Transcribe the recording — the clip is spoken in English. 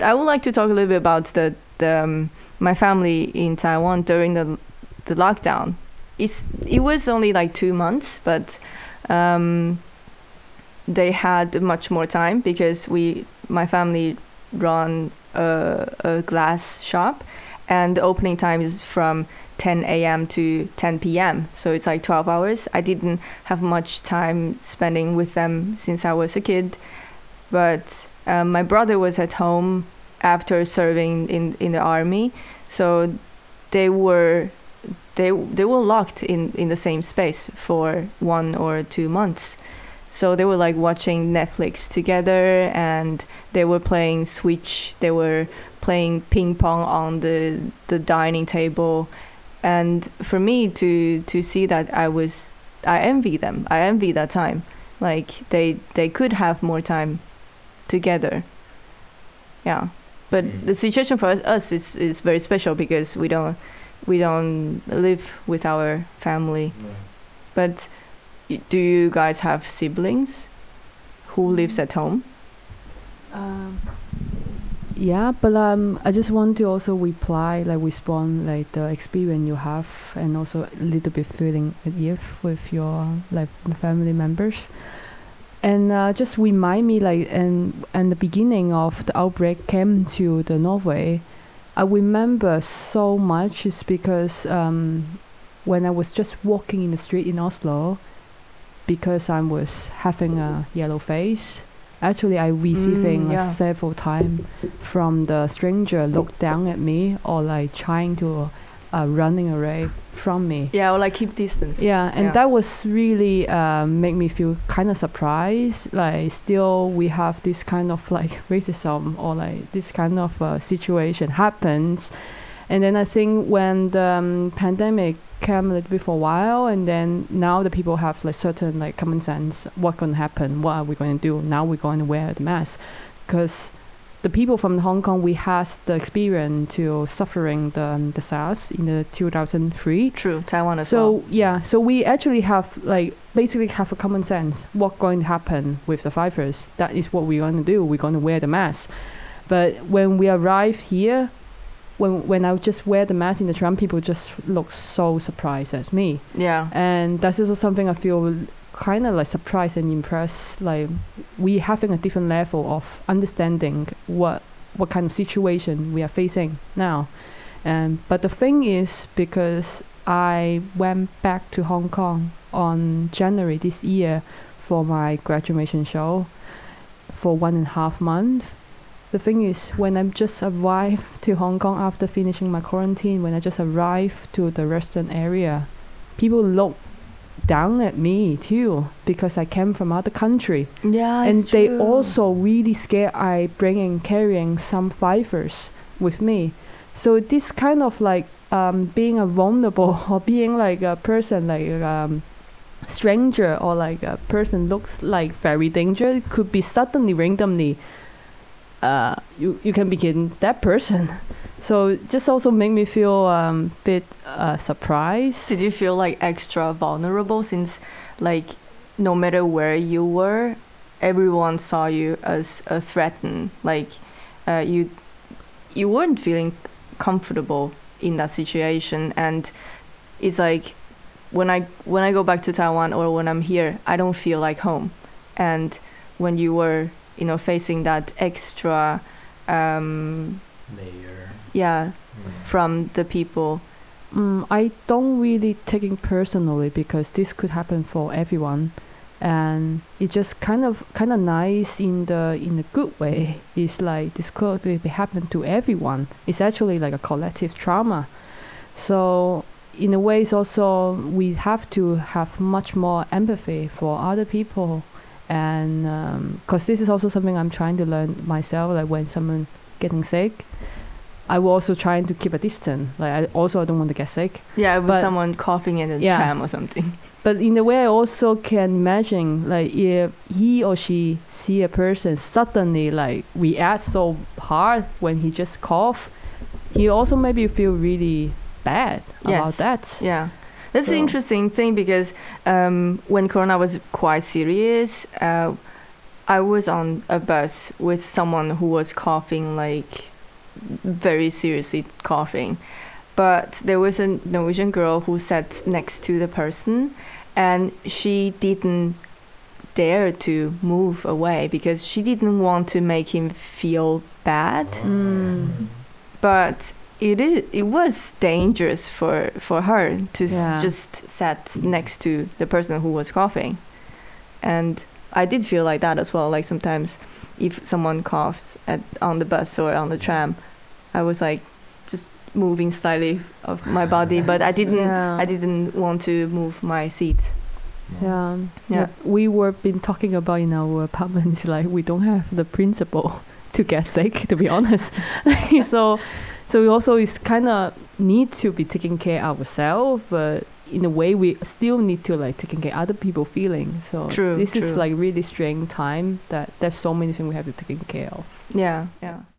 I would like to talk a little bit about the, the um, my family in Taiwan during the the lockdown. It's it was only like two months, but um, they had much more time because we my family run a, a glass shop, and the opening time is from 10 a.m. to 10 p.m. So it's like 12 hours. I didn't have much time spending with them since I was a kid, but um, my brother was at home after serving in in the army, so they were they they were locked in in the same space for one or two months. So they were like watching Netflix together, and they were playing Switch. They were playing ping pong on the the dining table, and for me to to see that, I was I envy them. I envy that time. Like they they could have more time together. Yeah, but Mhm. the situation for us, us is is very special because we don't we don't live with our family. But y- do you guys have siblings who lives at home? Um, yeah, but um, I just want to also reply, like respond, like the experience you have, and also a little bit feeling at ease with your like family members, and uh, just remind me, like, and and the beginning of the outbreak came to the Norway. I remember so much is because um, when I was just walking in the street in Oslo, because I was having a yellow face. Actually, I receiving Mm, yeah. several times from the stranger look down at me or like trying to uh, running away from me. Yeah, or like keep distance. Yeah, and Yeah. that was really uh, make me feel kind of surprised. Like still we have this kind of like racism or like this kind of uh, situation happens, and then I think when the um, pandemic came a little bit for a while, and then now the people have like certain like common sense. What gonna happen? What are we going to do? Now we're going to wear the mask, because the people from Hong Kong we had the experience to suffering the um, the SARS in the 2003 True, Taiwan as so well. yeah, so we actually have like basically have a common sense what going to happen with the virus. That is what we're going to do. We're going to wear the mask. But when we arrived here, when when I just wear the mask in the tram, people just look so surprised at me, Yeah. and that's also something I feel kind of like surprised and impressed. Like we having a different level of understanding what what kind of situation we are facing now. Um, but the thing is, because I went back to Hong Kong on January this year for my graduation show for one and a half month. The thing is, when I just arrived to Hong Kong after finishing my quarantine, when I just arrived to the western area, people look down at me too because I came from other country Yeah, and they true. also really scared I bringing carrying some fibers with me. So this kind of like um, being a vulnerable or being like a person like um, stranger or like a person looks like very dangerous could be suddenly randomly uh, you you can begin that person. So just also make me feel um, bit uh, surprised. Did you feel like extra vulnerable since, like, no matter where you were, everyone saw you as a threatened. Like, uh, you you weren't feeling comfortable in that situation, and it's like when I when I go back to Taiwan or when I'm here, I don't feel like home. And when you were, you know, facing that extra, um, Layer. yeah, from the people. Mm, I don't really take it personally because this could happen for everyone, and it just kind of kind of nice in the in a good way. It's like this could be happen to everyone. It's actually like a collective trauma. So in a way, it's also we have to have much more empathy for other people, and because this is also something I'm trying to learn myself. Like when someone getting sick, I was also trying to keep a distance. Like I also I don't want to get sick. Yeah, with But- someone coughing in the Yeah. tram or something. But in a way, I also can imagine like if he or she see a person suddenly like react so hard when he just cough, he also maybe feel really bad about that. Yeah. That's So- interesting thing because um, when Corona was quite serious, uh, I was on a bus with someone who was coughing like very seriously coughing. But there was a Norwegian girl who sat next to the person and she didn't dare to move away because she didn't want to make him feel bad. Mm. But it is it was dangerous for for her to s- Yeah. just sat next to the person who was coughing. And I did feel like that as well. Like sometimes if someone coughs at on the bus or on the tram, I was like just moving slightly of my body, but I didn't Yeah. I didn't want to move my seat. Yeah. Yeah. We were been talking about in our apartment like we don't have the principle to get sick to be honest. so so we also is kind of need to be taking care ourselves but in a way we still need to like taking care other people feeling so True, this is like really strange time that there's so many things we have to take care of. Yeah, yeah.